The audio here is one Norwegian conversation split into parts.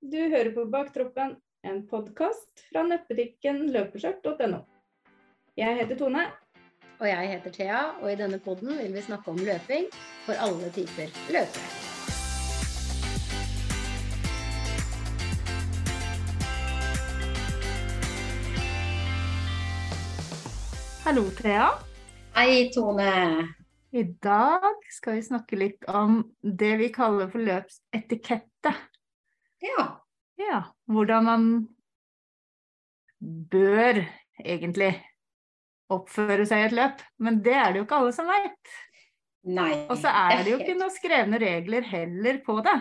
Du hører på Baktroppen, en podkast fra nettbutikken løpeskjørt.no. Jeg heter Tone. Og jeg heter Thea, og i denne podden vil vi snakke om løping for alle typer løpere. Hallo, Thea. Hei, Tone. I dag skal vi snakke litt om det vi kaller for løpsetikette. Ja. Ja, hvordan man bør egentlig oppføre seg i et løp. Men det er det jo ikke alle som veit. Og så er det jo ikke noen skrevne regler heller på det.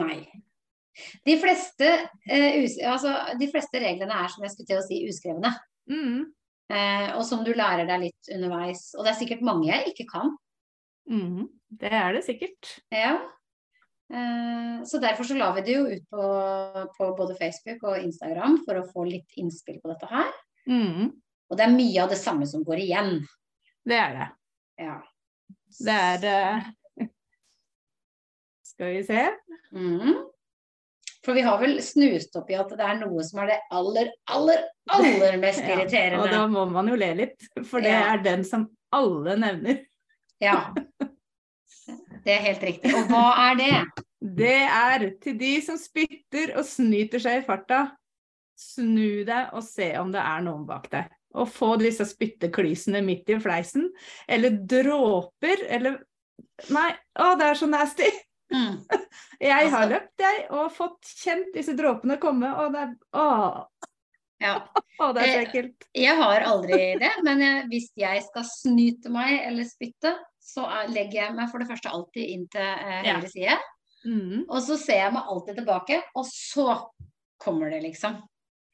Nei. De fleste, eh, altså, de fleste reglene er, som jeg skulle til å si, uskrevne. Mm. Eh, og som du lærer deg litt underveis. Og det er sikkert mange jeg ikke kan. Mm. Det er det sikkert. Ja. Eh, så derfor så la vi det jo ut på, på både Facebook og Instagram for å få litt innspill på dette her. Mm. Og det er mye av det samme som går igjen. Det er det. Ja. Det er uh... Skal vi se. Mm. For vi har vel snust opp i at det er noe som er det aller, aller, aller mest Ja, irriterende. Og da må man jo le litt, for det Ja. er den som alle nevner. Ja. Det er helt riktig. Og hva er det? Det er til de som spytter og snyter seg i farta. Snu deg og se om det er noen bak deg. Og få disse spytteklysene midt i fleisen. Eller dråper, eller Nei, å, det er så nasty! Mm. Jeg har Altså- løpt, jeg, og fått kjent disse dråpene komme, og det er Å, Ja. å det er så ekkelt. Jeg, Jeg har aldri det, men jeg, hvis jeg skal snyte meg eller spytte, så er, legger jeg meg for det første alltid inn til eh, høyre side. Mm. Og så ser jeg meg alltid tilbake, og så kommer det, liksom.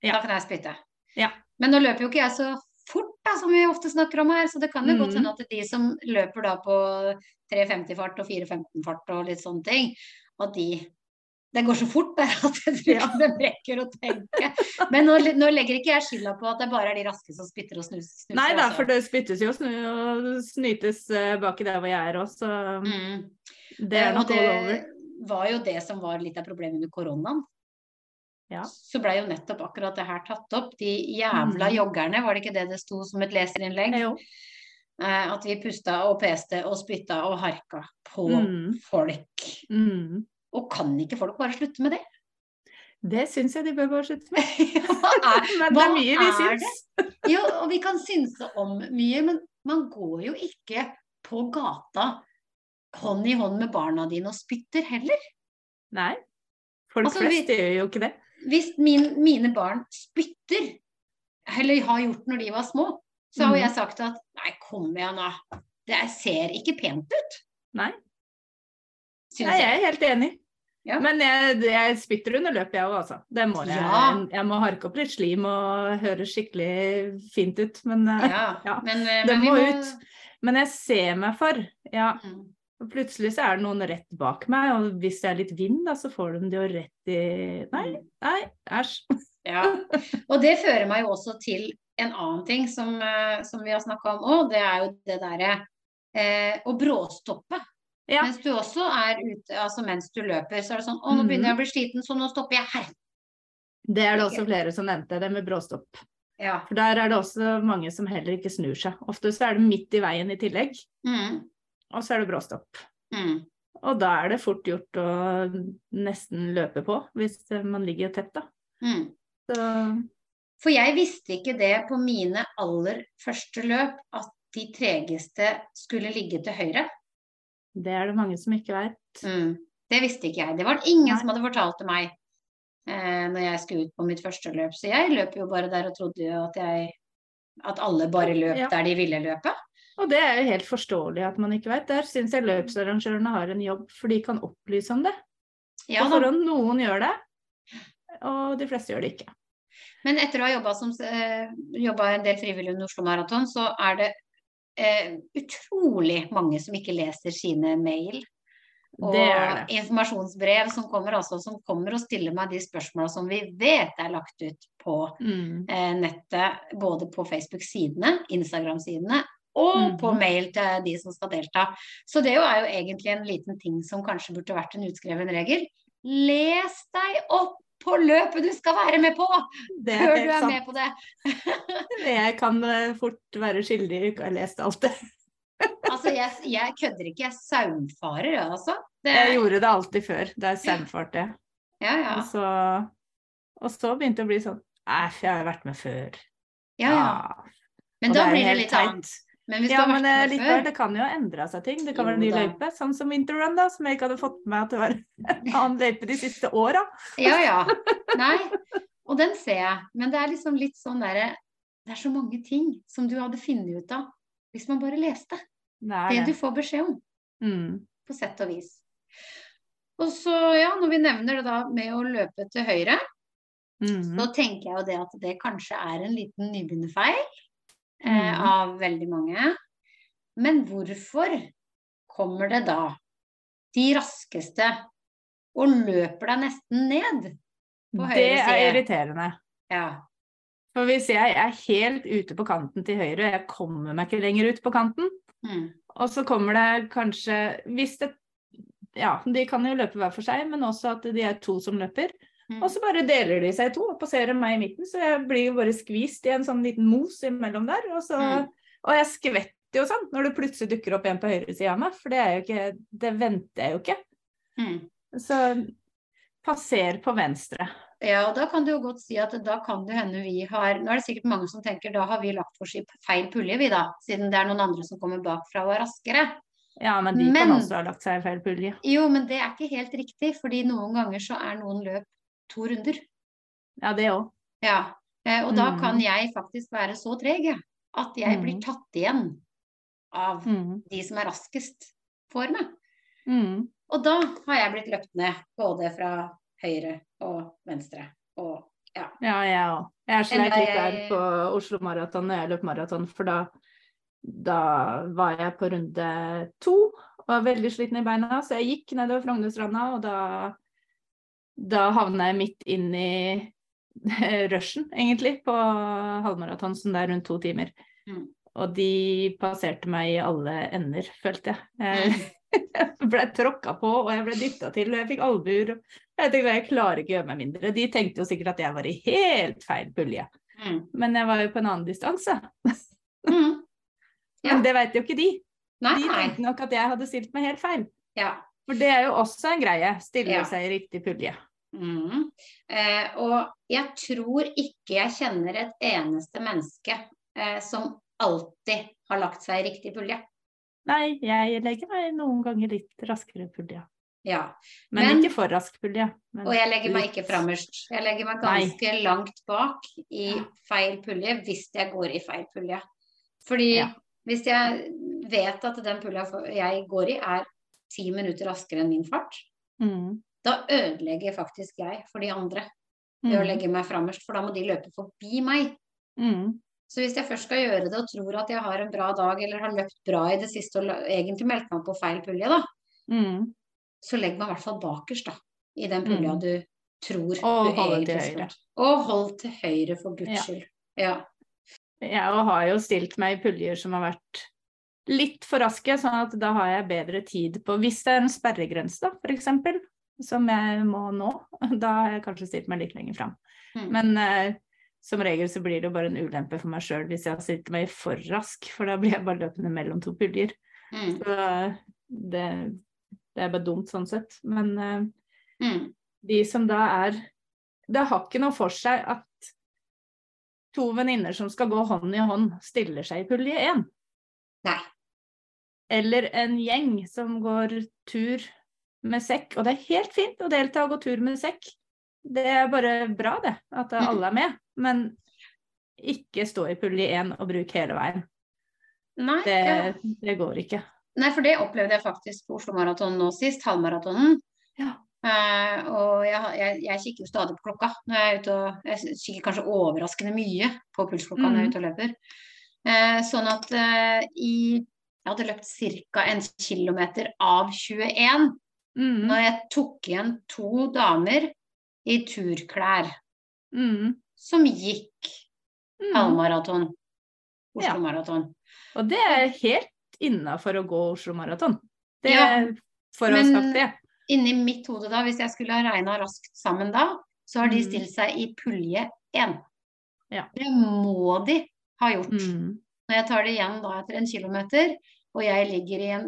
Da kan jeg spytte. Ja. Men nå løper jo ikke jeg så fort, da, som vi ofte snakker om her, så det kan jo godt Mm. hende at de som løper da på 3.50-fart og 4.15-fart og litt sånne ting, at de det går så fort der at jeg tror at de rekker å tenke. Men nå, nå legger ikke jeg skylda på at det bare er de raske som spytter og snus, snuser. Nei da, altså. for det spyttes jo snu- og snytes bak baki der hvor jeg er òg, så Mm. det er Eh, nok all over. det var jo det som var litt av problemet under koronaen. Ja. Så blei jo nettopp akkurat det her tatt opp. De jævla Mm. joggerne, var det ikke det det sto som et leserinnlegg? Jo. Eh, at vi pusta og peste og spytta og harka på Mm. folk. Mm. Og kan ikke folk bare slutte med det? Det syns jeg de bør bare slutte med. Hva er, Men det er mye vi syns. jo, og vi kan synse om mye, men man går jo ikke på gata hånd i hånd med barna dine og spytter heller. Nei. Folk Altså, vi- gjør jo ikke det. Hvis min, mine barn spytter, eller har gjort når de var små, så har Mhm. jeg sagt at nei, kom igjen da. Det ser ikke pent ut. Nei. Nei, jeg. er helt enig. Ja. Men jeg, jeg spytter under løpet, jeg òg, altså. Det må jeg. Ja. Jeg må harke opp litt slim og høres skikkelig fint ut. Men, eh, Ja, Ja, men, men, det må må ut. men jeg ser meg for. Ja, Mm. og plutselig så er det noen rett bak meg, og hvis det er litt vind, da, så får de det jo rett i Nei, nei, æsj. Ja. Og det fører meg jo også til en annen ting som, eh, som vi har snakka om òg. Det er jo det derre eh, å bråstoppe. Ja. Mens du også er ute, altså mens du løper, så er det sånn Å, nå begynner jeg å bli sliten, så nå stopper jeg her. Det er det også flere som nevnte, det med bråstopp. Ja. For der er det også mange som heller ikke snur seg. Ofte så er det midt i veien i tillegg, Mm. og så er det bråstopp. Mm. Og da er det fort gjort å nesten løpe på, hvis man ligger tett, da. Mm. Så For jeg visste ikke det på mine aller første løp, at de tregeste skulle ligge til høyre. Det er det mange som ikke vet. Mm. Det visste ikke jeg. Det var det ingen Nei. som hadde fortalt til meg eh, når jeg skulle ut på mitt første løp. Så jeg løp jo bare der og trodde jo at jeg at alle bare løp Ja. der de ville løpe. Og det er jo helt forståelig at man ikke vet. Der syns jeg løpsarrangørene har en jobb, for de kan opplyse om det Ja, på forhånd. Noen gjør det, og de fleste gjør det ikke. Men etter å ha jobba eh, en del frivillig under Oslo Maraton, så er det eh, utrolig mange som ikke leser sine mail. Og Det det. informasjonsbrev som kommer, også, som kommer og stiller meg de spørsmåla som vi vet er lagt ut på Mm. eh, nettet, både på Facebook-sidene, Instagram-sidene og mm. på mail til de som skal delta. Så det jo er jo egentlig en liten ting som kanskje burde vært en utskreven regel. Les deg opp på løpet du skal være med på! Det Før er du er sant. med på det. Jeg kan eh, fort være skyldig i ikke å ha lest alt det. Altså, jeg, jeg kødder ikke. Jeg saumfarer, jeg, altså. Det, Jeg gjorde det alltid før, da jeg saumfarte. ja, ja. Og, så, og så begynte det å bli sånn Æsj, jeg har vært med før. ja, ja. Men da blir det litt teit. annet. Men Ja, men vært eh, før det kan jo endre seg ting. Det kan være en ny løype, sånn som Interrun, da, som jeg ikke hadde fått med meg at det var en annen løype de siste åra. Ja, ja. Nei, og den ser jeg. Men det er liksom litt sånn derre Det er så mange ting som du hadde funnet ut av hvis man bare leste. Det Det du får beskjed om, Mm. på sett og vis. Og så, ja, når vi nevner det da med å løpe til høyre, Mm. så tenker jeg jo det at det kanskje er en liten nybegynnerfeil eh, Mm. av veldig mange. Men hvorfor kommer det da de raskeste og løper deg nesten ned på Det er irriterende. Ja. For hvis jeg er helt ute på kanten til høyre, og jeg kommer meg ikke lenger ut på kanten, Mm. og så kommer det kanskje Hvis det Ja, de kan jo løpe hver for seg, men også at de er to som løper. Og så bare deler de seg i to og passerer meg i midten, så jeg blir jo bare skvist i en sånn liten mos imellom der. Og, så, Mm. og jeg skvetter jo sånn når det plutselig dukker opp en på høyre side av meg, for det er jo ikke Det venter jeg jo ikke. Mm. Så passer på venstre. Ja, og da kan du jo godt si at da kan det hende vi har Nå er det sikkert mange som tenker da har vi lagt for skip feil pulje, vi da. Siden det er noen andre som kommer bakfra og er raskere. Ja, men de Men- kan også ha lagt seg i feil pulje. Jo, men det er ikke helt riktig, fordi noen ganger så er noen løp to runder. Ja, det òg. Ja. Eh, og da Mm. kan jeg faktisk være så treg at jeg blir Mm. tatt igjen av Mm. de som er raskest for meg. Mm. Og da har jeg blitt løpt ned både fra høyre og venstre. Og ja. Ja, jeg òg. Jeg sleit litt der på Oslo Maraton når jeg løp maraton, for da, da var jeg på runde to og var veldig sliten i beina, så jeg gikk nedover Frognerstranda, og da, da havna jeg midt inn i rushen, egentlig, på halvmaraton, som det er rundt to timer. Mm. Og de passerte meg i alle ender, følte jeg. Jeg ble tråkka på, og jeg ble dytta til, og jeg fikk albuer. Jeg tenkte jeg klarer ikke å gjøre meg mindre. De tenkte jo sikkert at jeg var i helt feil pulje. Mm. Men jeg var jo på en annen distanse. Mm. Ja. Men det vet jo ikke de. Nei, De tenkte nok at jeg hadde stilt meg helt feil. Ja. For det er jo også en greie. Stille Ja. seg i riktig pulje. Mm. Eh, og jeg tror ikke jeg kjenner et eneste menneske eh, som alltid har lagt seg i riktig pulje. Nei, jeg legger meg noen ganger litt raskere pulje. Ja. Men, Men- ikke for rask pulje. men Og jeg legger meg ikke framerst. Jeg legger meg Nei. ganske langt bak i feil pulje hvis jeg går i feil pulje. Fordi Ja. hvis jeg vet at den pulja jeg går i er ti minutter raskere enn min fart, Mm. da ødelegger faktisk jeg for de andre ved å Mm. legge meg framerst, for da må de løpe forbi meg. Mm. Så hvis jeg først skal gjøre det og tror at jeg har en bra dag eller har løpt bra i det siste og egentlig meldt meg på feil pulje, da, Mm. så legg meg i hvert fall bakerst, da. I den pulja Mm. du tror Og du egentlig skal. Og hold til høyre, for guds Ja. skyld. Ja. Jeg har jo stilt meg i puljer som har vært litt for raske, sånn at da har jeg bedre tid på Hvis det er en sperregrense, da, f.eks., som jeg må nå, da har jeg kanskje stilt meg litt lenger fram. Mm. Men eh, som regel så blir det jo bare en ulempe for meg sjøl hvis jeg har stilt meg for rask, for da blir jeg bare løpende mellom to puljer. Mm. Så det, det er bare dumt sånn sett. Men eh, Mm. de som da er Det har ikke noe for seg at to venninner som skal gå hånd i hånd, stiller seg i pulje én. Nei. Eller en gjeng som går tur med sekk. Og det er helt fint å delta og gå tur med sekk. Det er bare bra, det, at Mm. alle er med. Men ikke stå i pulje én og bruk hele veien. Nei, Det, ja. det går ikke. Nei, for det opplevde jeg faktisk på Oslo Maraton nå sist, halvmaratonen. Ja. Uh, og jeg, jeg, jeg kikker jo stadig på klokka når jeg er ute og Jeg kikker kanskje overraskende mye på pulsklokka når jeg er Mhm. ute og løper. Uh, sånn at uh, i Jeg hadde løpt ca. en kilometer av 21 Mm, når jeg tok igjen to damer i turklær mm, som gikk mm. halvmaraton. Oslo Ja. Og det er helt innafor å gå Oslo Maraton. Det Ja, For å men- sagt det. Inni mitt hode da, hvis jeg skulle ha regna raskt sammen da, så har de Mm. stilt seg i pulje én. Ja. Det må de ha gjort. Mm. Når jeg tar det igjen da etter en kilometer, og jeg ligger i en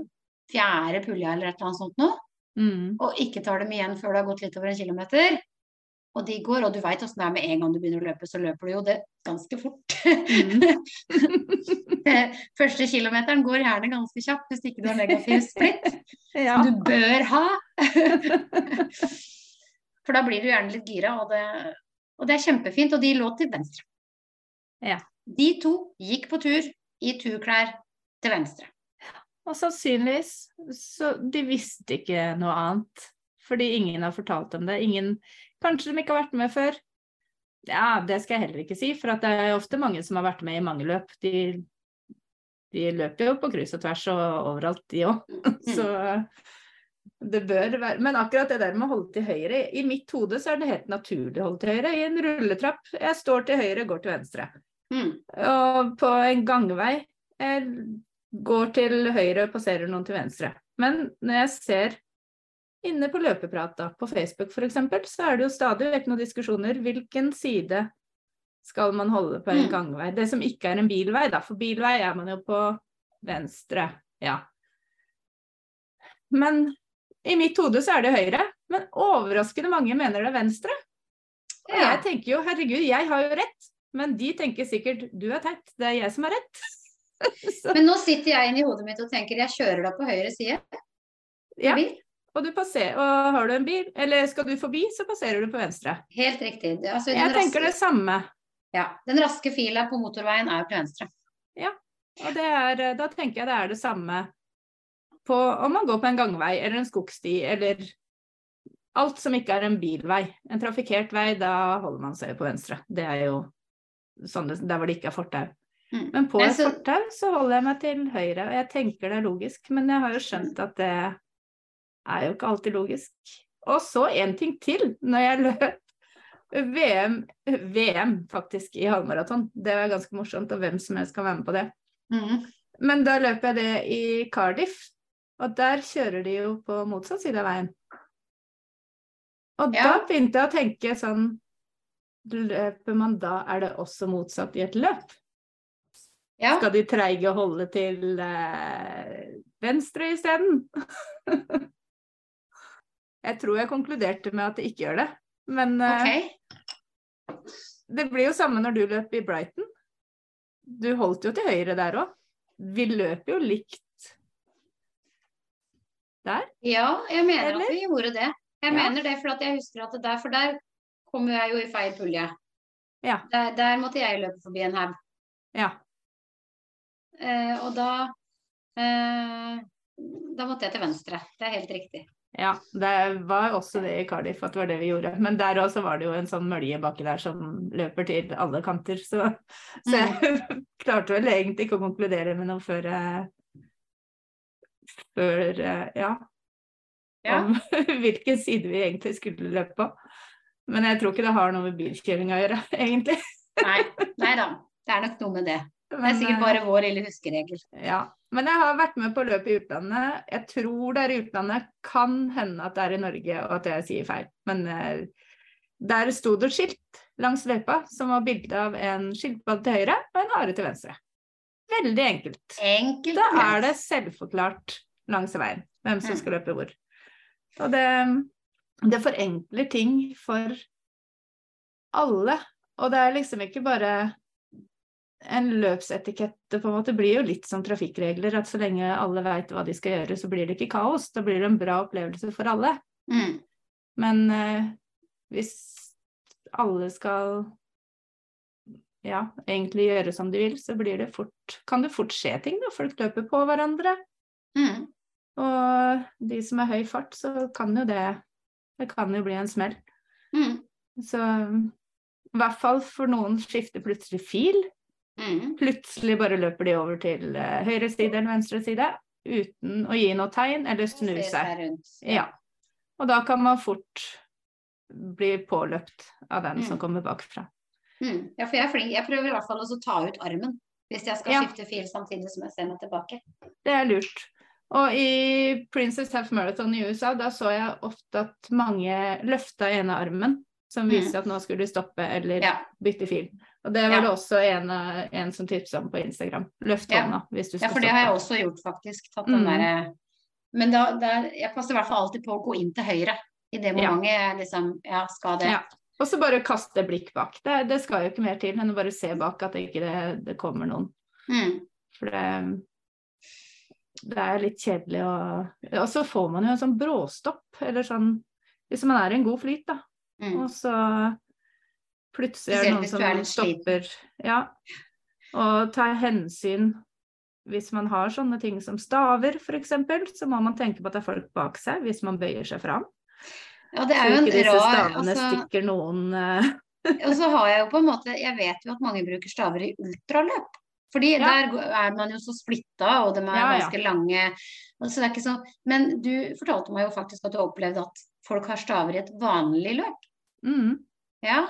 fjerde pulje eller et eller annet sånt nå, Mm. og ikke tar dem igjen før det har gått litt over en kilometer, og de går, og du veit åssen det er med en gang du begynner å løpe, så løper du jo det ganske fort. Mm. Første kilometeren går gjerne ganske kjapt hvis ikke du har negativ splitt. Ja. som du bør ha. For da blir du gjerne litt gira, og det, og det er kjempefint. Og de lå til venstre. Ja. De to gikk på tur i turklær til venstre. Og sannsynligvis så de visste ikke noe annet. Fordi ingen har fortalt dem det. Ingen, kanskje de ikke har vært med før. Ja, det skal jeg heller ikke si, for at det er ofte mange som har vært med i mange løp. De, de løper jo på kryss og tvers og overalt, de òg. Så det bør være Men akkurat det der med å holde til høyre I mitt hode så er det helt naturlig å holde til høyre. I en rulletrapp. Jeg står til høyre, går til venstre. Mm. Og på en gangvei jeg går til høyre og passerer noen til venstre. Men når jeg ser inne på løpeprat da, på Facebook f.eks., så er det jo stadig vekk noen diskusjoner. Hvilken side skal man holde på en Mm. gangvei? Det som ikke er en bilvei, da. For bilvei er man jo på venstre. Ja. Men i mitt hode så er det høyre. Men overraskende mange mener det er venstre. Og jeg tenker jo herregud, jeg har jo rett. Men de tenker sikkert du er teit, det er jeg som har rett. Men nå sitter jeg inni hodet mitt og tenker jeg kjører da på høyre side. ja. Bil. Og, du passer, og har du en bil, eller skal du forbi, så passerer du på venstre. Helt riktig. Altså, jeg Jeg tenker det samme. ja, den raske fila på motorveien er jo til venstre. Ja. Og det er, da tenker jeg det er det samme på om man går på en gangvei eller en skogsti eller alt som ikke er en bilvei. En trafikkert vei, da holder man seg på venstre. Det er jo sånn der hvor det ikke er fortau. Mm. Men på et så- fortau så holder jeg meg til høyre, og jeg tenker det er logisk. Men jeg har jo skjønt at det er jo ikke alltid logisk. Og så en ting til. Når jeg løp VM, VM faktisk i halvmaraton, det var ganske morsomt, og hvem som helst kan være med på det. Mm. Men da løp jeg det i Cardiff, og der kjører de jo på motsatt side av veien. Og da begynte jeg å tenke sånn Løper man da, er det også motsatt i et løp? Ja. Skal de treige holde til eh, venstre isteden? jeg tror jeg konkluderte med at de ikke gjør det. Men eh, Ok. det blir jo samme når du løp i Brighton. Du holdt jo til høyre der òg. Vi løper jo likt der. Ja, jeg mener Eller? at vi gjorde det. Jeg Ja. mener det, for at jeg husker at det der, for der kom jeg jo i feil pulje. Ja. Der, der måtte jeg løpe forbi en haug. Ja. Eh, og da eh, Da måtte jeg til venstre. Det er helt riktig. Ja, det var også det i Cardiff at det var det vi gjorde. Men der også var det jo en sånn mølje baki der som løper til alle kanter. Så, så jeg klarte vel egentlig ikke å konkludere med noe før jeg Før eh, ja, Ja. om hvilken side vi egentlig skulle løpe på. Men jeg tror ikke det har noe med bilkjøring å gjøre, egentlig. Nei, nei da. Det er nok noe med det. Det er sikkert eh, bare vår lille huskeregel. Ja, men jeg har vært med på løp i utlandet. Jeg tror det er i utlandet. Kan hende at det er i Norge, og at jeg sier feil. Men eh, der sto det skilt langs løypa som var bilde av en skilpadde til høyre og en hare til venstre. Veldig enkelt. Enkelt Da er det selvforklart langs veien hvem som Mm. skal løpe hvor. Og det, det forenkler ting for alle. Og det er liksom ikke bare en løpsetikette, på en måte. Det blir jo litt som trafikkregler, at så lenge alle veit hva de skal gjøre, så blir det ikke kaos. Da blir det en bra opplevelse for alle. Mm. Men eh, hvis alle skal ja, egentlig gjøre som de vil, så blir det fort, kan det fort skje ting. da, Folk løper på hverandre. Mm. Og de som er høy fart, så kan jo det Det kan jo bli en smell. Mm. Så i hvert fall for noen skifter plutselig fil. Mm. Plutselig bare løper de over til uh, høyre side eller venstre side uten å gi noe tegn eller snu seg. Ja. Og da kan man fort bli påløpt av den Mm. som kommer bakfra. Mm. ja, for jeg er flink. Jeg prøver i hvert fall å ta ut armen hvis jeg skal Ja. skifte fil samtidig som jeg ser meg tilbake. Det er lurt. Og i Princess Half Marathon i USA, da så jeg ofte at mange løfta ene armen som viser at nå skulle du stoppe eller Ja. bytte fil. Og det var Ja. det også en, en som tipsa om på Instagram. Løft Ja. hånda hvis du skal stoppe. Ja, for det har jeg også gjort, faktisk. Tatt den Mm. derre Men da, der, jeg passer i hvert fall alltid på å gå inn til høyre. I det Ja. momentet jeg liksom Ja, skal det. Ja. Og så bare kaste blikk bak. Det, det skal jo ikke mer til enn å bare se bak at ikke det, ikke kommer noen. Mm. For det, det er litt kjedelig å Og så får man jo en sånn bråstopp, eller sånn Hvis man er i en god flyt, da. Mm. Og så plutselig er det noen som er stopper. Ja. Og ta hensyn hvis man har sånne ting som staver, f.eks., så må man tenke på at det er folk bak seg hvis man bøyer seg fram. Ja, det Så er jo ikke disse stavene altså, stikker noen eh, Og så har jeg jo på en måte Jeg vet jo at mange bruker staver i ultraløp. Fordi Ja. der er man jo så splitta, og de er Ja, ganske lange. og Så det er ikke så... Men du fortalte meg jo faktisk at du har opplevd at folk har staver i et vanlig løp. mm. Ja.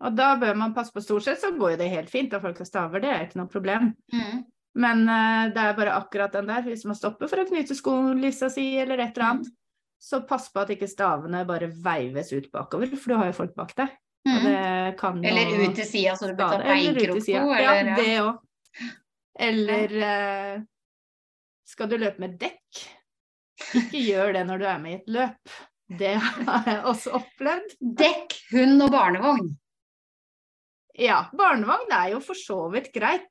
Og da bør man passe på. Stort sett så går jo det helt fint, at folk har staver, det er ikke noe problem. Mm. Men uh, det er bare akkurat den der, hvis man stopper for å knyte skolissa si eller et eller annet, så pass på at ikke stavene bare veives ut bakover, for du har jo folk bak deg. Mm. det kan jo Eller ut til sida, så du bør ta skade, beinkrok på. Ja. det òg. Eller eh, skal du løpe med dekk? Ikke gjør det når du er med i et løp. Det har jeg også opplevd. Dekk, hund og barnevogn. Ja, barnevogn er jo for så vidt greit.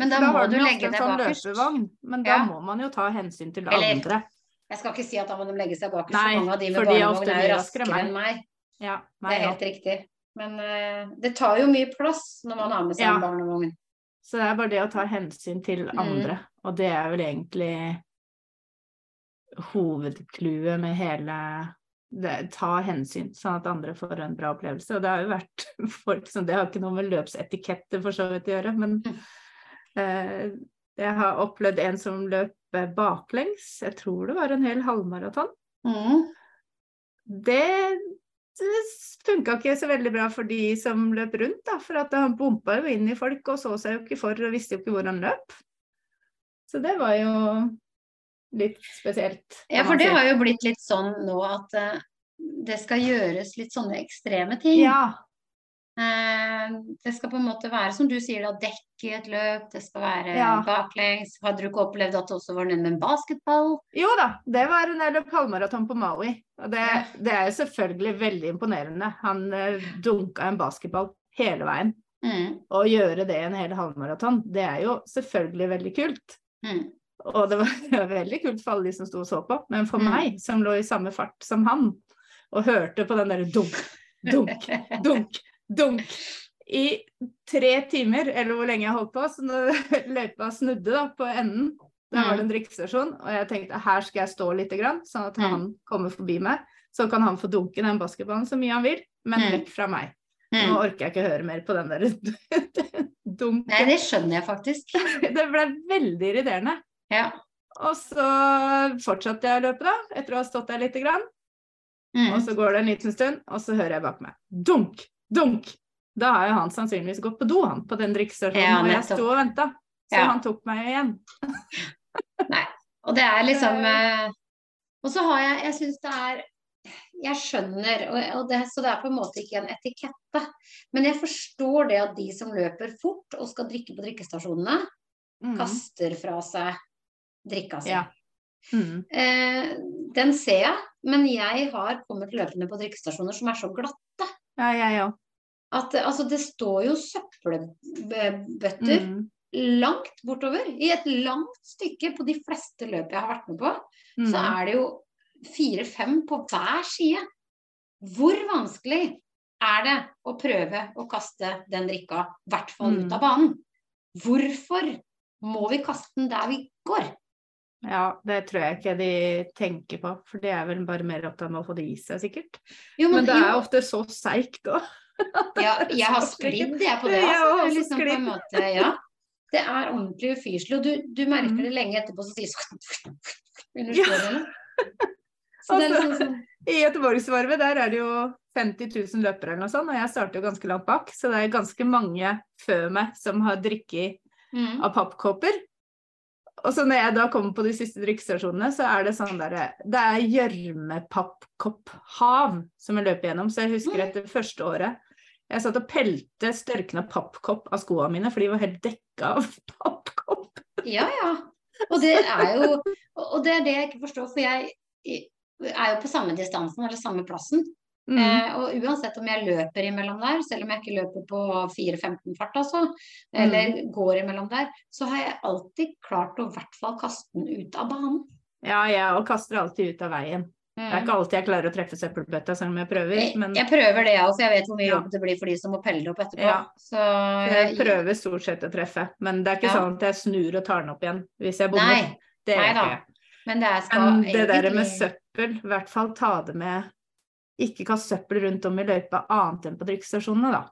Men da da må du legge deg sånn bakerst. men da Ja. må man jo ta hensyn til Eller- andre. Jeg skal ikke si at da må de legge seg bakerst, for mange av de med barnevogn er raskere enn meg. Ja, Det er helt helt riktig. Men uh, det tar jo mye plass når man har med seg Ja. en barnevogn. Så det er bare det å ta hensyn til Mm. andre, og det er vel egentlig hovedclouet med hele det, Ta hensyn, sånn at andre får en bra opplevelse. Og det har jo vært folk som Det har ikke noe med løpsetikette for så vidt å gjøre, men Mm. eh, jeg har opplevd en som løp baklengs. Jeg tror det var en hel halvmaraton. Mm. Det funka ikke så veldig bra for de som løp rundt, da, for at han bompa jo inn i folk og så seg jo ikke for og visste jo ikke hvor han løp. Så det var jo litt spesielt. Ja, for det har jo blitt litt sånn nå at eh, det skal gjøres litt sånne ekstreme ting. Ja, det skal på en måte være, som du sier, da, dekk i et løp, det skal være Ja. baklengs. Hadde du ikke opplevd at det også var nede med en basketball? jo da, det var en løp halvmaraton på Maui. Og det, det er jo selvfølgelig veldig imponerende. Han eh, dunka en basketball hele veien. Mm. Å gjøre det i en hel halvmaraton, det er jo selvfølgelig veldig kult. Mm. Og det var veldig kult for alle de som sto og så på, men for Mm. meg, som lå i samme fart som han, og hørte på den derre dunk, dunk, dunk, dunk i tre timer, eller hvor lenge jeg holdt på, så når løypa snudde da på enden, der var det en drikkestasjon, og jeg tenkte her skal jeg stå lite grann, sånn at Mm. han kommer forbi meg, så kan han få dunke den basketballen så mye han vil, men Mm. vekk fra meg. Nå Mm. orker jeg ikke høre mer på den der dunken. Nei, det skjønner jeg faktisk. Det ble veldig irriterende. Ja. Og så fortsatte jeg å løpe, da, etter å ha stått der lite grann. Mm. Og så går det en liten stund, og så hører jeg bak meg dunk, dunk. Da har jo han sannsynligvis gått på do, han, på den drikkestasjonen, Ja, og jeg sto og venta. Så Ja. han tok meg igjen. Nei. Og det er liksom eh, Og så har jeg Jeg syns det er Jeg skjønner, og, det, så det er på en måte ikke en etikette. Men jeg forstår det at de som løper fort og skal drikke på drikkestasjonene, Mm. kaster fra seg drikka si. Ja. Mm. Eh, den ser jeg, men jeg har kommet løpende på drikkestasjoner som er så glatte. Ja, jeg òg. At eh, altså, det står jo søppelbøtter Mm. langt bortover. I et langt stykke på de fleste løp jeg har vært med på. Mm. så er det jo fire-fem på hver side. Hvor vanskelig er det å prøve å kaste den drikka, i hvert fall ut Mm. av banen? Hvorfor må vi kaste den der vi går? Ja, det tror jeg ikke de tenker på, for de er vel bare mer opptatt med å få det i seg, sikkert. Jo, Men det er jo, ofte så seigt òg. Ja, jeg har sklidd, jeg, på det. Altså. Det er liksom på måte, ja. Det er ordentlig ufyselig, og du, du merker Mm. det lenge etterpå, så sier sånn under skårene. Så altså, er liksom sånn I Göteborgsvarvet der er det jo 50 000 løpere eller noe sånt, og jeg starter jo ganske langt bak, så det er ganske mange før meg som har drikket mm. av pappkopper. Og så når jeg da kommer på de siste drikkestasjonene, så er det sånn derre Det er gjørmepappkopphav som jeg løper gjennom. Så jeg husker etter første året jeg satt og pelte størkna pappkopp av skoene mine, for de var helt dekka av pappkopp. Ja, ja. Og det er jo Og det er det jeg ikke forstår, for jeg er jo på samme distansen eller samme plassen. Mm. Eh, og uansett om jeg løper imellom der, selv om jeg ikke løper på 4-15 fart, altså, eller Mm. går imellom der, så har jeg alltid klart å i hvert fall kaste den ut av banen. Ja, jeg og kaster alltid ut av veien. Det er ikke alltid jeg klarer å treffe søppelbøtta, selv om jeg prøver. Men jeg prøver det, jeg for jeg vet hvor mye jobb det blir for de som må pelle det opp etterpå. Ja. Så jeg prøver stort sett å treffe. Men det er ikke Ja. sånn at jeg snur og tar den opp igjen hvis jeg bommer. Det gjør jeg ikke. Men det skal Men det der med søppel, i hvert fall ta det med Ikke kast søppel rundt om i løypa annet enn på drikkestasjonene, da.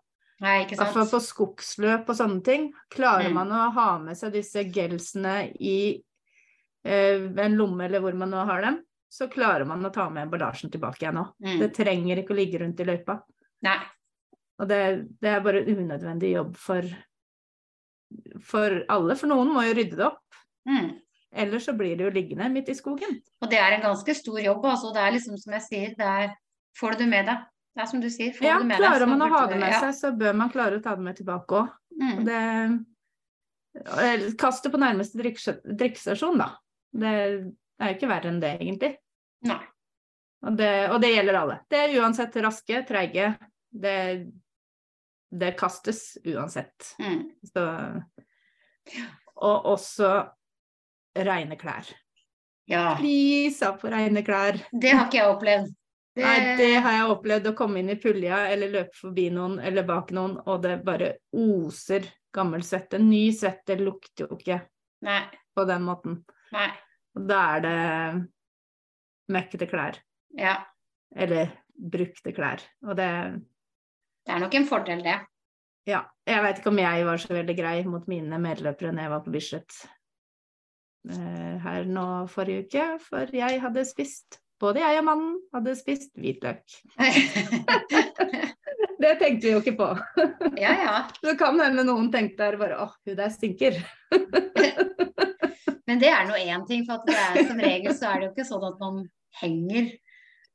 Nei, ikke hvert fall på skogsløp og sånne ting. Klarer Mm. man å ha med seg disse gelsene i eh, en lomme eller hvor man nå har dem, så klarer man å ta med emballasjen tilbake igjen òg. Mm. Det trenger ikke å ligge rundt i løypa. Nei. Og det, det er bare unødvendig jobb for, for alle, for noen må jo rydde det opp. Mm. Ellers så blir det jo liggende midt i skogen. Og det er en ganske stor jobb. Altså. Det er liksom som jeg sier, det er Får du det med deg? Det er som du sier, får Ja, du det med deg. klarer man å ha det med ja. seg, så bør man klare å ta det med tilbake òg. Mm. Det Kast det på nærmeste drikkes- drikkestasjon, da. Det er jo ikke verre enn det, egentlig. Nei. Og det, og det gjelder alle. Det er uansett raske, treige. Det, det kastes uansett. Mm. Så, og også reine klær. Ja. Flisa på reine klær. Det har ikke jeg opplevd. Det, Nei, det har jeg opplevd å komme inn i pulja eller løpe forbi noen eller bak noen, og det bare oser gammel svette. Ny svette lukter jo ikke Nei. på den måten. Nei. Og da er det møkkete klær. Ja. Eller brukte klær. Og det Det er nok en fordel, det. Ja. Jeg veit ikke om jeg var så veldig grei mot mine medløpere når jeg var på Bislett eh, her nå forrige uke, for jeg hadde spist Både jeg og mannen hadde spist hvitløk. Det tenkte vi jo ikke på. ja, ja. Det kan hende noen tenkte der bare åh, hun der stinker. Men det er nå én ting, for at det er, som regel så er det jo ikke sånn at man henger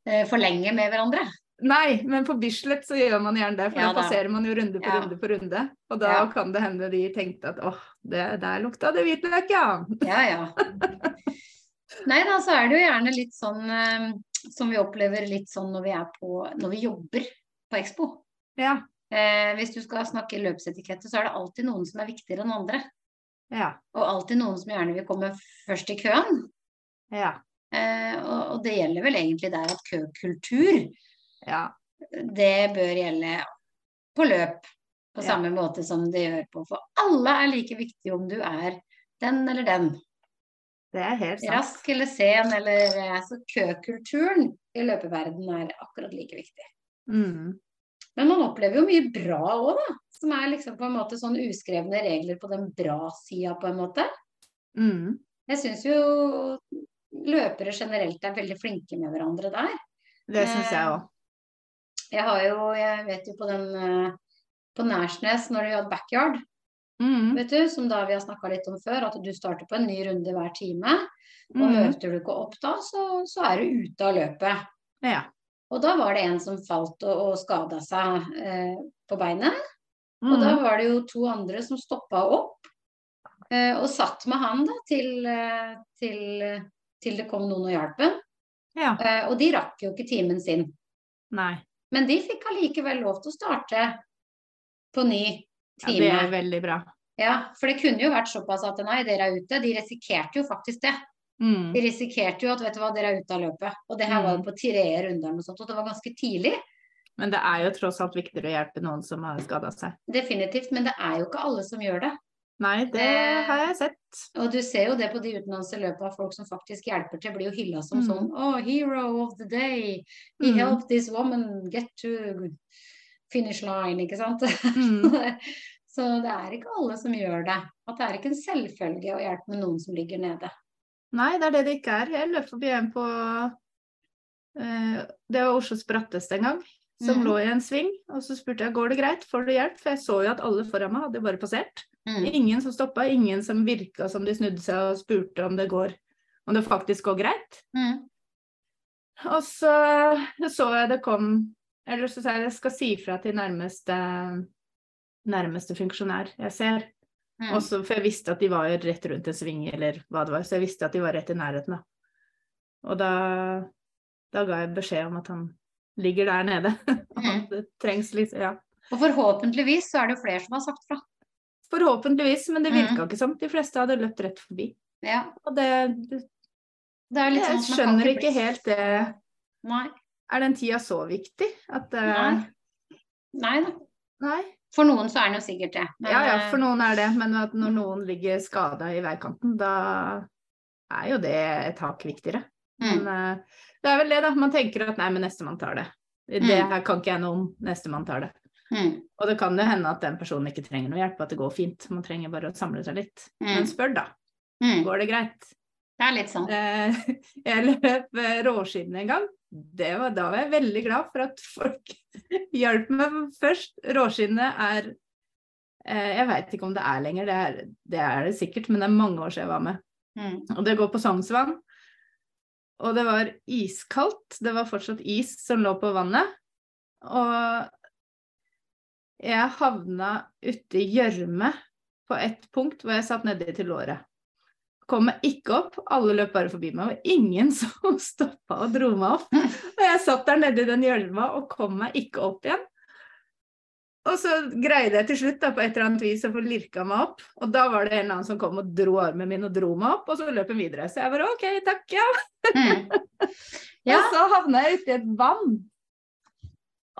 eh, for lenge med hverandre. Nei, men på Bislett så gjør man gjerne det, for Ja da passerer man jo runde på Ja. runde på runde. Og da Ja. kan det hende de tenkte at åh, det, der lukta det hvitløk, ja. Ja, ja. Nei da, så er det jo gjerne litt sånn eh, som vi opplever litt sånn når vi er på Når vi jobber på Expo. Ja. Eh, hvis du skal snakke løpsetikette, så er det alltid noen som er viktigere enn andre. Ja. Og alltid noen som gjerne vil komme først i køen. Ja. Eh, og, og det gjelder vel egentlig der at køkultur, ja. det bør gjelde på løp. På samme måte som det gjør på For alle er like viktige om du er den eller den. Det er helt sant. Rask eller sen, eller eh, Så køkulturen i løpeverden er akkurat like viktig. Mm. Men man opplever jo mye bra òg, da. Som er liksom på en måte sånn uskrevne regler på den bra sida, på en måte. Mm. Jeg syns jo løpere generelt er veldig flinke med hverandre der. Det syns jeg òg. Jeg har jo, jeg vet jo på den eh, på Nærsnes, når de hadde backyard, Mm. vet du, som da vi har snakka litt om før, at du starter på en ny runde hver time. Og Mm. møter du ikke opp da, så, så er du ute av løpet. Ja. Og da var det en som falt og, og skada seg eh, på beinet. Og da Mm. var det jo to andre som stoppa opp eh, og satt med han da til, eh, til, til det kom noen og hjalp ham. ja. Eh, og de rakk jo ikke timen sin. Nei. Men de fikk allikevel lov til å starte på ny time. Ja, det er veldig bra. Ja, for det kunne jo vært såpass at nei, dere er ute. De risikerte jo faktisk det. Mm. De risikerte jo at vet du hva, dere er ute av løpet. Og det her var jo Mm. på tredje runde eller noe sånt, og det var ganske tidlig. Men det er jo tross alt viktigere å hjelpe noen som har skada seg. Definitivt. Men det er jo ikke alle som gjør det. Nei, det Eh, har jeg sett. Og du ser jo det på de utenlandske løpene, folk som faktisk hjelper til, blir jo hylla som Mm. sånn Oh, hero of the day. He Mm. helped this woman get to finish line, ikke sant. Mm. Så det er ikke alle som gjør det. At det er ikke en selvfølge å hjelpe med noen som ligger nede. Nei, det er det det ikke er. Jeg løp forbi en på uh, Det var Oslos bratteste en gang. Som mm. lå i en sving. Og så spurte jeg går det greit, får du hjelp? For jeg så jo at alle foran meg hadde bare passert. Mm. Ingen som stoppa, ingen som virka som de snudde seg og spurte om det går om det faktisk går greit. Mm. Og så så jeg det kom Eller så sa jeg jeg skal si fra til nærmeste nærmeste funksjonær jeg ser. Mm. Også, for jeg visste at de var rett rundt en sving, eller hva det var. Så jeg visste at de var rett i nærheten, da. Og da, da ga jeg beskjed om at han ligger der nede. Mm. At det trengs litt Ja. Og forhåpentligvis så er det jo flere som har sagt fra. Forhåpentligvis, men det virka Mm. ikke som. De fleste hadde løpt rett forbi. Ja. Og det, det Det er litt sånn skjønner ikke bli- helt det. Nei. Er den tida så viktig? At uh... Nei. Nei da. Nei. For noen så er den jo sikkert det. Men, Ja ja, for eh, noen er det. Men når noen ligger skada i veikanten, da er jo det et hakk viktigere. Men mm. eh, det er vel det, da. Man tenker at nei, men nestemann tar det. Det Mm. her kan ikke jeg noe om. Nestemann tar det. Mm. Og det kan jo hende at den personen ikke trenger noe hjelp, at det går fint. Man trenger bare å samle seg litt. Mm. Men spør, da. Mm. Går det greit? Det er litt sånn. Eh, Jeg løp råskinnet en gang. Det var, da var jeg veldig glad for at folk hjalp meg først. Råskinnet er eh, Jeg veit ikke om det er lenger, det er, det er det sikkert, men det er mange år siden jeg var med. Mm. Og det går på Sognsvann. Og det var iskaldt. Det var fortsatt is som lå på vannet. Og jeg havna uti gjørme på et punkt hvor jeg satt nedi til låret. Kom meg ikke opp, alle løp bare forbi meg, og ingen som stoppa og dro meg opp. Og jeg satt der nede i den hjelma og kom meg ikke opp igjen. Og så greide jeg til slutt da, på et eller annet vis å få lirka meg opp. Og da var det en eller annen som kom og dro armen min og dro meg opp, og så løp hun videre. Så jeg bare OK, takk, ja. Mm. Ja. Og så havna jeg uti et vann.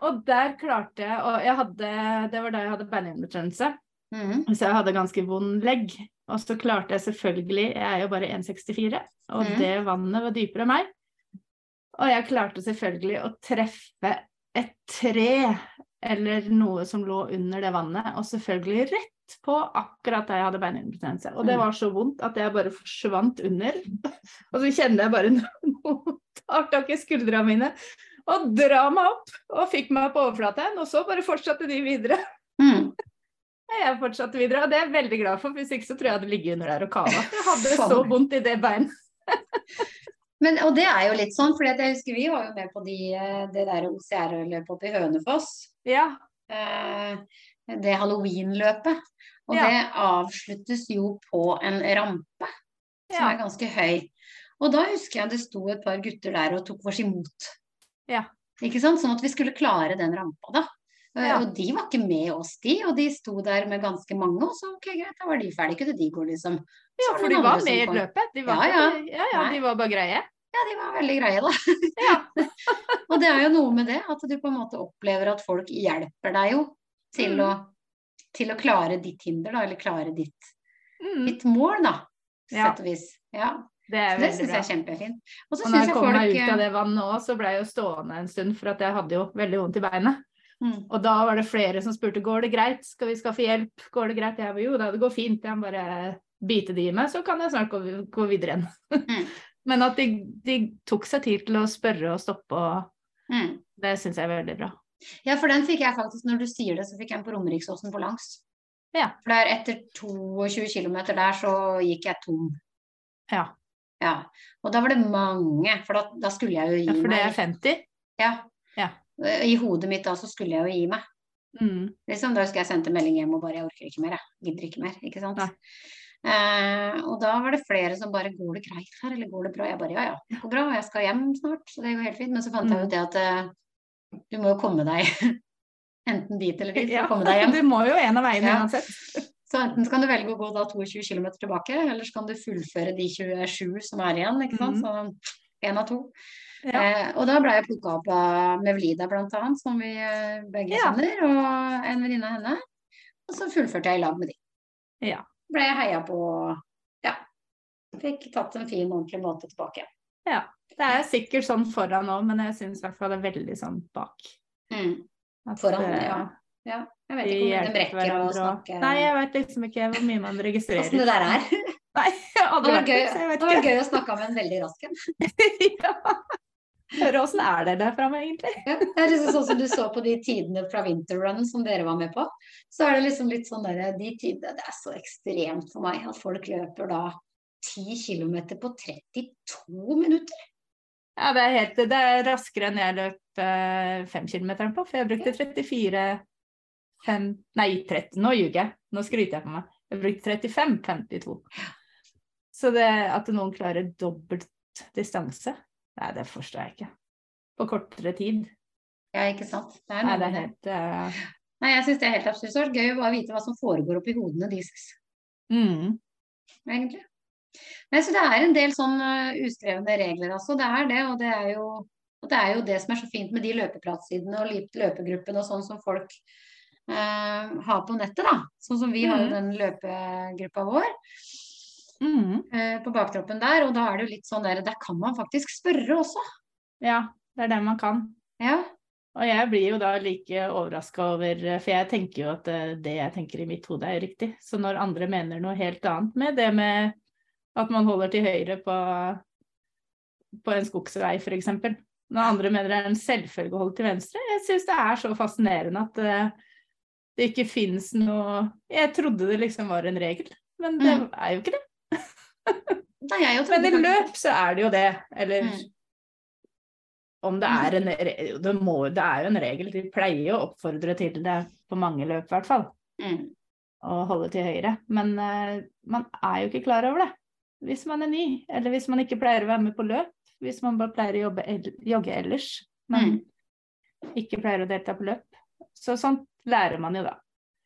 Og der klarte jeg Og jeg hadde, det var da jeg hadde beinhinnebetennelse, Mm. så jeg hadde ganske vond legg. Og så klarte jeg selvfølgelig Jeg er jo bare 1,64, og mm. det vannet var dypere enn meg. Og jeg klarte selvfølgelig å treffe et tre eller noe som lå under det vannet, og selvfølgelig rett på akkurat der jeg hadde beinhinnebetennelse. Og det Mm. var så vondt at jeg bare forsvant under. Og så kjenner jeg bare noen tar tak i skuldra mine og drar meg opp, og fikk meg på overflaten. Og så bare fortsatte de videre. Jeg fortsatte videre, og det er jeg veldig glad for, hvis ikke så tror jeg jeg hadde ligget under der og kava. Jeg hadde så vondt i det beinet. Men, og det er jo litt sånn, for jeg husker vi var jo med på de, eh, det der OCR-løpet oppe i Hønefoss. Ja. Eh, det halloween-løpet. Og Ja. det avsluttes jo på en rampe som Ja. er ganske høy. Og da husker jeg det sto et par gutter der og tok oss imot. Ja. Ikke sant? Sånn at vi skulle klare den rampa, da. Eh, Ja. Og de var ikke med oss, de. Og de sto der med ganske mange, og så ok, greit, da var de ferdige. Kunne de gå, liksom. Ja, for de var med i løpet. De var, Ja, ja. ja, ja, de var bare greie. Ja, de var veldig greie, da. Og det er jo noe med det, at du på en måte opplever at folk hjelper deg jo til, Mm. å, til å klare ditt hinder, da, eller klare ditt, Mm, ditt mål, da. På sett og vis. Ja, det er så det syns jeg er kjempefint. Og så Og når jeg jeg kom folk meg ut av det vannet òg, så ble jeg jo stående en stund, for at jeg hadde jo veldig vondt i beinet. Mm, Og da var det flere som spurte går det greit, skal vi skaffe hjelp, går det greit? Jeg var jo da, det går fint, jeg må bare bite det i meg, så kan jeg snart gå, gå videre igjen. Mm. Men at de, de tok seg tid til å spørre og stoppe, og mm. det syns jeg er veldig bra. Ja, for den fikk jeg faktisk, når du sier det, så fikk jeg den på Romeriksåsen på langs. Ja. For der etter 22 km der, så gikk jeg tom. Ja, Ja. Og da var det mange, for da, da skulle jeg jo gi meg ja for det er 50. Ja. Ja. I hodet mitt da så skulle jeg jo gi meg. Mm. Liksom, da husker jeg sendte melding hjem og bare 'jeg orker ikke mer', jeg. Gidder ikke mer. Ikke sant. Eh, og da var det flere som bare 'går det greit her', eller 'går det bra'? Jeg bare 'ja ja, det går bra, jeg skal hjem snart', så det går helt fint. Men så fant jeg Mm. ut det at eh, du må jo komme deg enten dit eller dit for Ja, å komme deg hjem. du må jo en av veiene Ja. uansett. Så enten kan du velge å gå da 22 km tilbake, eller så kan du fullføre de 27 som er igjen. ikke sant? Mm. Så én av to. Ja. Eh, og da ble jeg plukka opp av Mevlida annet, som vi eh, begge Ja. kjenner, og en venninne av henne. Og så fullførte jeg i lag med de. Ja. Ble jeg heia på Ja. Fikk tatt en fin, ordentlig måte tilbake igjen. ja. Det er sikkert sånn foran òg, men jeg syns i hvert fall det er veldig sånn bak. Mm. At, Foran, eh, ja. Ja. Jeg vet ikke om de rekker å og- snakke Nei, jeg vet liksom ikke hvor mye man registrerer. åssen det der er. Nei, Det var gøy, det var gøy å snakke med en veldig rask en. ja. Høre åssen er det der framme, egentlig? Ja, det er liksom sånn som du så på de tidene fra Winterrun som dere var med på. Så er det liksom litt sånn der, de tidene Det er så ekstremt for meg at folk løper da 10 km på 32 minutter. Ja, det er, helt, det er raskere enn jeg løp eh, 5 km på, for jeg brukte 34 5, Nei, 30, nå ljuger jeg. Nå skryter jeg på meg. Jeg brukte 35,52. Så det at noen klarer dobbelt distanse, nei, det forstår jeg ikke. På kortere tid. Ja, ikke sant. Det er Nei, det er helt uh, Nei, jeg syns det er helt absurd. Det gøy å bare vite hva som foregår oppi hodene deres, mm. egentlig. Nei, så det er en del sånn uh, uskrevne regler, altså. Det er det, og det er jo og det er jo det som er så fint med de løpepratsidene og løpegruppene og sånn som folk eh, har på nettet, da. Sånn som vi har jo Mhm. den løpegruppa vår Mm. eh, på baktroppen der. Og da er det jo litt sånn der, der kan man faktisk spørre også. Ja, det er det man kan. Ja. Og jeg blir jo da like overraska over For jeg tenker jo at eh, det jeg tenker i mitt hode er riktig. Så når andre mener noe helt annet med det med at man holder til høyre på, på en skogsvei f.eks. Når andre mener det er en selvfølge å holde til venstre. Jeg syns det er så fascinerende at det, det ikke fins noe Jeg trodde det liksom var en regel, men det Mm. er jo ikke det. Men i løp så er det jo det. Eller Mm. om det er en det, må, det er jo en regel. De pleier å oppfordre til det på mange løp, i hvert fall. Mm. Å holde til høyre. Men uh, man er jo ikke klar over det hvis man er ny. Eller hvis man ikke pleier å være med på løp. Hvis man bare pleier å jobbe, el- jogge ellers, men ikke pleier å delta på løp. Så sånt lærer man jo da.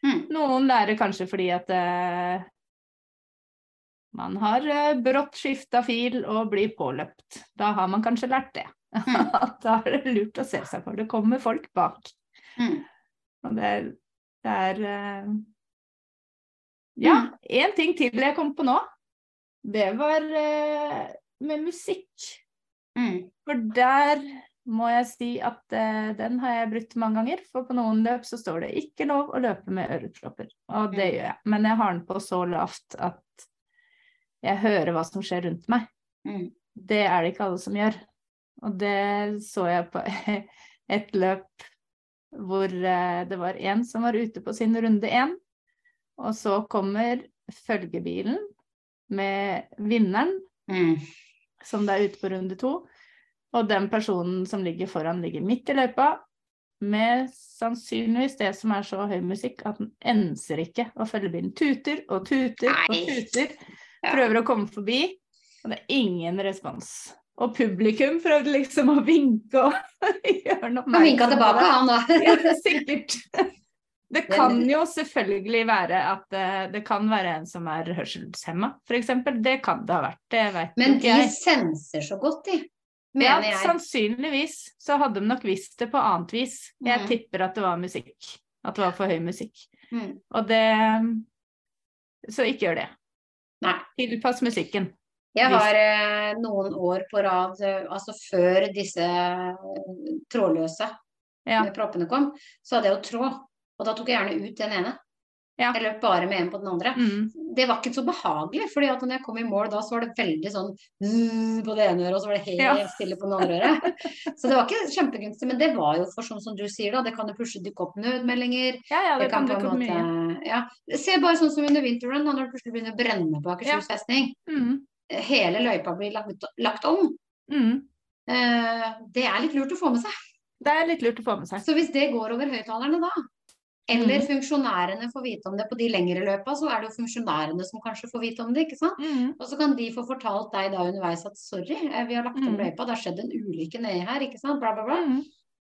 Mm. Noen lærer kanskje fordi at eh, man har eh, brått skifta fil og blir påløpt. Da har man kanskje lært det. Mm. At da er det lurt å se seg for. Det kommer folk bak. Mm. Og det, det er eh, Ja, Mm. ting til jeg kom på nå. Det var eh, med musikk. Mm. For der må jeg si at eh, den har jeg brutt mange ganger. For på noen løp så står det ikke lov å løpe med ørepropper. Og det Mm. gjør jeg. Men jeg har den på så lavt at jeg hører hva som skjer rundt meg. Mm. Det er det ikke alle som gjør. Og det så jeg på et løp hvor eh, det var en som var ute på sin runde én. Og så kommer følgebilen med vinneren Mm. som det er ute på runde to. Og den personen som ligger foran, ligger midt i løypa med sannsynligvis det som er så høy musikk at den enser ikke. Og følgebilen tuter og tuter og tuter. Prøver å komme forbi, og det er ingen respons. Og publikum prøvde liksom å vinke og gjøre noe Han vinka tilbake, han da. Ja, sikkert. Det kan jo selvfølgelig være at eh, det kan være en som er hørselshemma, f.eks. Det kan det ha vært. Det vet Men de jeg. senser så godt, de. Ja, jeg. sannsynligvis så hadde de nok visst det på annet vis. Jeg Mm. tipper at det var musikk. At det var for høy musikk. Mm. Og det Så ikke gjør det. Nei. Tilpass musikken. Jeg har eh, noen år på rad, eh, altså før disse eh, trådløse Ja. proppene kom, så hadde jeg jo tråd. Og da tok jeg gjerne ut den ene. Ja. Jeg løp bare med en på den andre. Mm. Det var ikke så behagelig, fordi at når jeg kom i mål da, så var det veldig sånn på det ene øret, og så var det helt Ja. stille på det andre øret. Så det var ikke kjempegunstig, men det var jo for sånn som du sier, da. Det kan jo plutselig dukke opp nødmeldinger. Ja, ja, det, Det kan kan på en mye. Ja. Se bare sånn som under vinteren da, når det plutselig begynner å brenne på Akershus festning. Mm. Hele løypa blir lagt, lagt om. Mm. Eh, det er litt lurt å få med seg. Det er litt lurt å få med seg. Så hvis det går over høyttalerne da, eller mm. funksjonærene får vite om det på de lengre løpa, så er det jo funksjonærene som kanskje får vite om det, ikke sant? Mm. Og så kan de få fortalt deg da underveis at sorry, eh, vi har lagt om mm. løypa, det har skjedd en ulykke nedi her, ikke sant? Bla, bla, bla. Mm.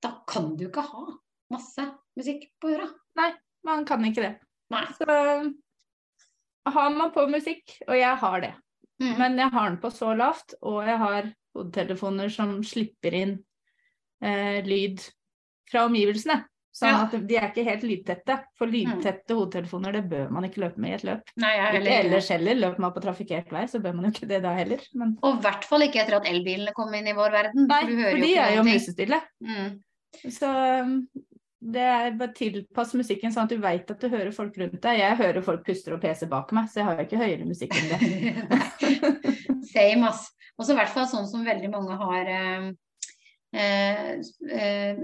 Da kan du ikke ha masse musikk på øra. Man kan ikke det. Nei. Så har man på musikk, og jeg har det, Mm. men jeg har den på så lavt, og jeg har hodetelefoner som slipper inn eh, lyd fra omgivelsene. Sånn Ja. at de er ikke helt lydtette. For lydtette hodetelefoner, det bør man ikke løpe med i et løp. Nei, er heller ikke ellers heller. Løper man på trafikkert vei, så bør man jo ikke det da heller. Men Og i hvert fall ikke etter at elbilene kom inn i vår verden. nei, for de er jo musestille. Mm. Så um, det er bare tilpass musikken sånn at du veit at du hører folk rundt deg. Jeg hører folk puster og peser bak meg, så jeg har jo ikke høyere musikk enn det. Same, ass. Og så i hvert fall sånn som veldig mange har eh,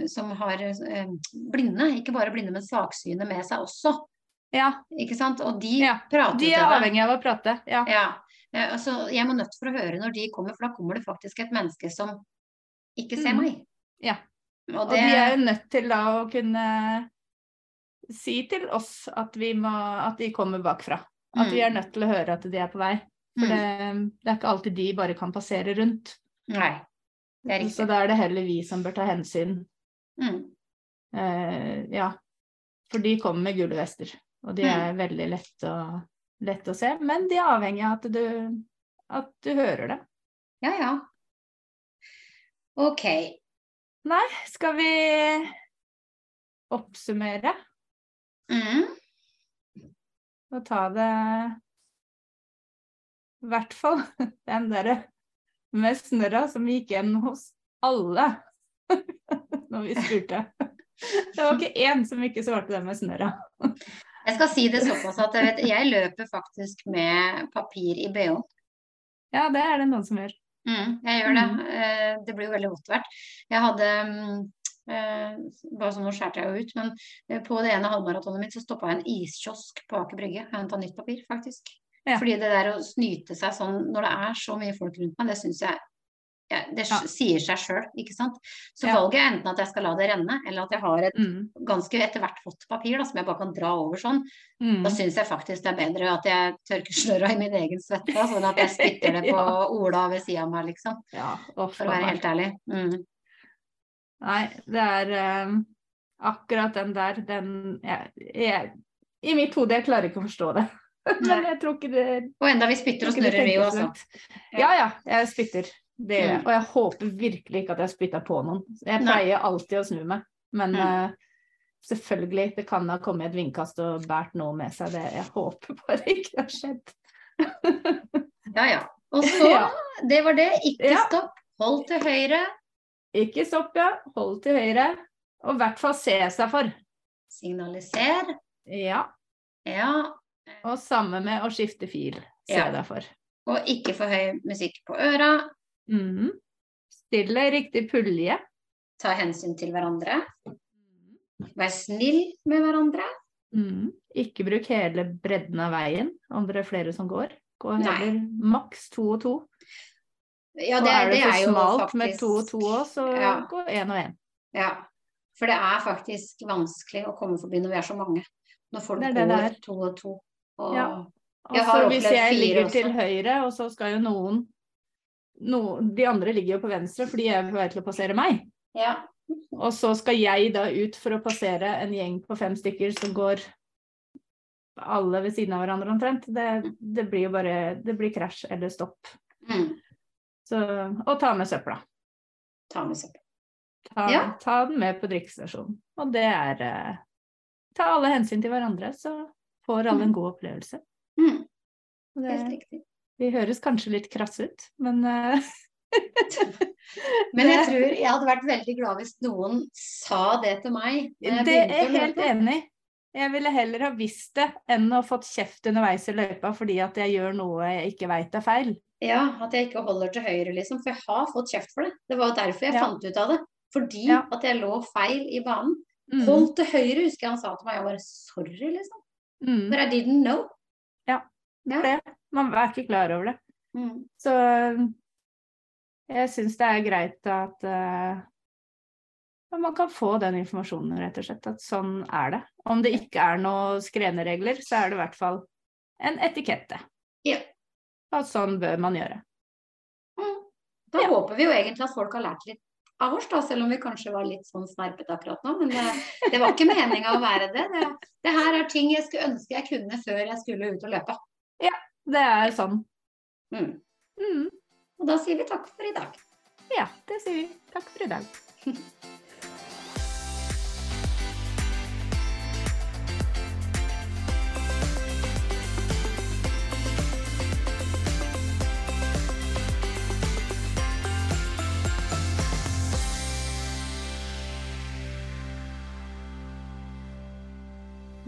som har eh, blinde, ikke bare blinde, men svaksyne med seg også. Ja, Ikke sant? Og de Ja, prater de er avhengig av å prate. Ja. Ja. Eh, altså, jeg må nødt for å høre når de kommer, for da kommer det faktisk et menneske som ikke ser Mm. meg. Ja. Og Og de er jo nødt til da å kunne si til oss at, vi må, at de kommer bakfra. At vi Mm. er nødt til å høre at de er på vei. For Mm. det, det er ikke alltid de bare kan passere rundt. Nei, det er Så da er det heller vi som bør ta hensyn. Mm. Eh, ja. For de kommer med gule vester, og de Mm. er veldig lett å, lett å se. Men de er avhengig av at du, at du hører det. Ja, ja. OK. Nei, skal vi oppsummere Mm. og ta det I hvert fall den derre med snørra som gikk igjen hos alle når vi spurte. Det var ikke én som ikke svarte det med snørra. Jeg skal si det såpass at jeg, vet, jeg løper faktisk med papir i bh-en. Ja, det er det noen som gjør. Mm, jeg gjør det. Mm. Eh, Det blir jo veldig vått hvert. Jeg hadde mm, eh, Bare sånn, nå skjærte jeg jo ut, men eh, på det ene halvmaratonet mitt så stoppa jeg en iskiosk på Aker Brygge. Jeg henta nytt papir, faktisk. Ja. Fordi det der å snyte seg sånn når det er så mye folk rundt meg, det syns jeg ja, Det Ja. sier seg sjøl, ikke sant. Så Ja. valget er enten at jeg skal la det renne, eller at jeg har et Mm. ganske etter hvert vått papir da, som jeg bare kan dra over sånn. Mm. Da syns jeg faktisk det er bedre at jeg tørker snørra i min egen svette, sånn at jeg spytter det på. Ola ved sida av meg, liksom. Ja, å, For å være helt ærlig. Mm. Nei, det er um, akkurat den der, den jeg, jeg, I mitt hode, jeg klarer ikke å forstå det. Men jeg tror ikke det Og enda vi spytter og snørrer, vi jo òg, så langt. Ja ja, jeg spytter. Det gjør jeg. Mm. Og jeg håper virkelig ikke at jeg spytta på noen. Jeg Nei. pleier alltid å snu meg. Men Mm. uh, selvfølgelig, det kan ha kommet et vindkast og båret noe med seg. Det, jeg håper bare ikke har skjedd. Ja ja. Og så, Ja. det var det. Ikke Ja. stopp. Hold til høyre. Ikke stopp, ja. Hold til høyre. Og i hvert fall se seg for. Signaliser. Ja. Ja. Og samme med å skifte fil. ser Ja. deg for. Og ikke for høy musikk på øra. Mm. Stille riktig pulje. Ta hensyn til hverandre. Vær snill med hverandre. Mm. Ikke bruk hele bredden av veien om det er flere som går. Gå heller maks to og to. Ja, og er det, det for er jo smalt faktisk med to og to òg, så Ja. gå én og én. Ja. For det er faktisk vanskelig å komme forbi når vi er så mange. Når folk Det er det går det to og to. Og Ja. Altså, Jeg hvis jeg ligger til høyre, og så skal jo noen no, De andre ligger jo på venstre for de er på vei til å passere meg. ja. Og så skal jeg da ut for å passere en gjeng på fem stykker som går alle ved siden av hverandre omtrent. Det, det blir jo bare Det blir krasj eller stopp. Mm. Så, og ta med søpla. Ta med søpla. Ta, Ja. ta den med på drikkestasjonen. Og det er eh, Ta alle hensyn til hverandre, så får alle en god opplevelse. Mm. Helt riktig. vi høres kanskje litt krasse ut, men eh, Men jeg tror jeg hadde vært veldig glad hvis noen sa det til meg. Det er jeg helt enig i. Jeg ville heller ha visst det enn å fått kjeft underveis i løypa fordi at jeg gjør noe jeg ikke veit er feil. Ja, at jeg ikke holder til høyre, liksom. For jeg har fått kjeft for det. Det var derfor jeg Ja. fant ut av det. Fordi Ja. at jeg lå feil i banen. Mm. Hold til høyre, husker jeg han sa til meg. Jeg bare sorry, liksom. Mm. But I didn't know. Ja, det er Det. Man er ikke klar over det. Mm. Så jeg syns det er greit at uh, man kan få den informasjonen, rett og slett. At sånn er det. Om det ikke er noen skrevne regler, så er det i hvert fall en etikette. Ja. At sånn bør man gjøre. Mm. Da Ja. håper vi jo egentlig at folk har lært litt av oss, da, selv om vi kanskje var litt sånn snerpete akkurat nå. Men det, det var ikke meninga å være det. det. Det her er ting jeg skulle ønske jeg kunne før jeg skulle ut og løpe. Ja, Det er sånn. Mm. Mm. Og da sier vi takk for i dag. Ja, det sier vi. Takk for i dag.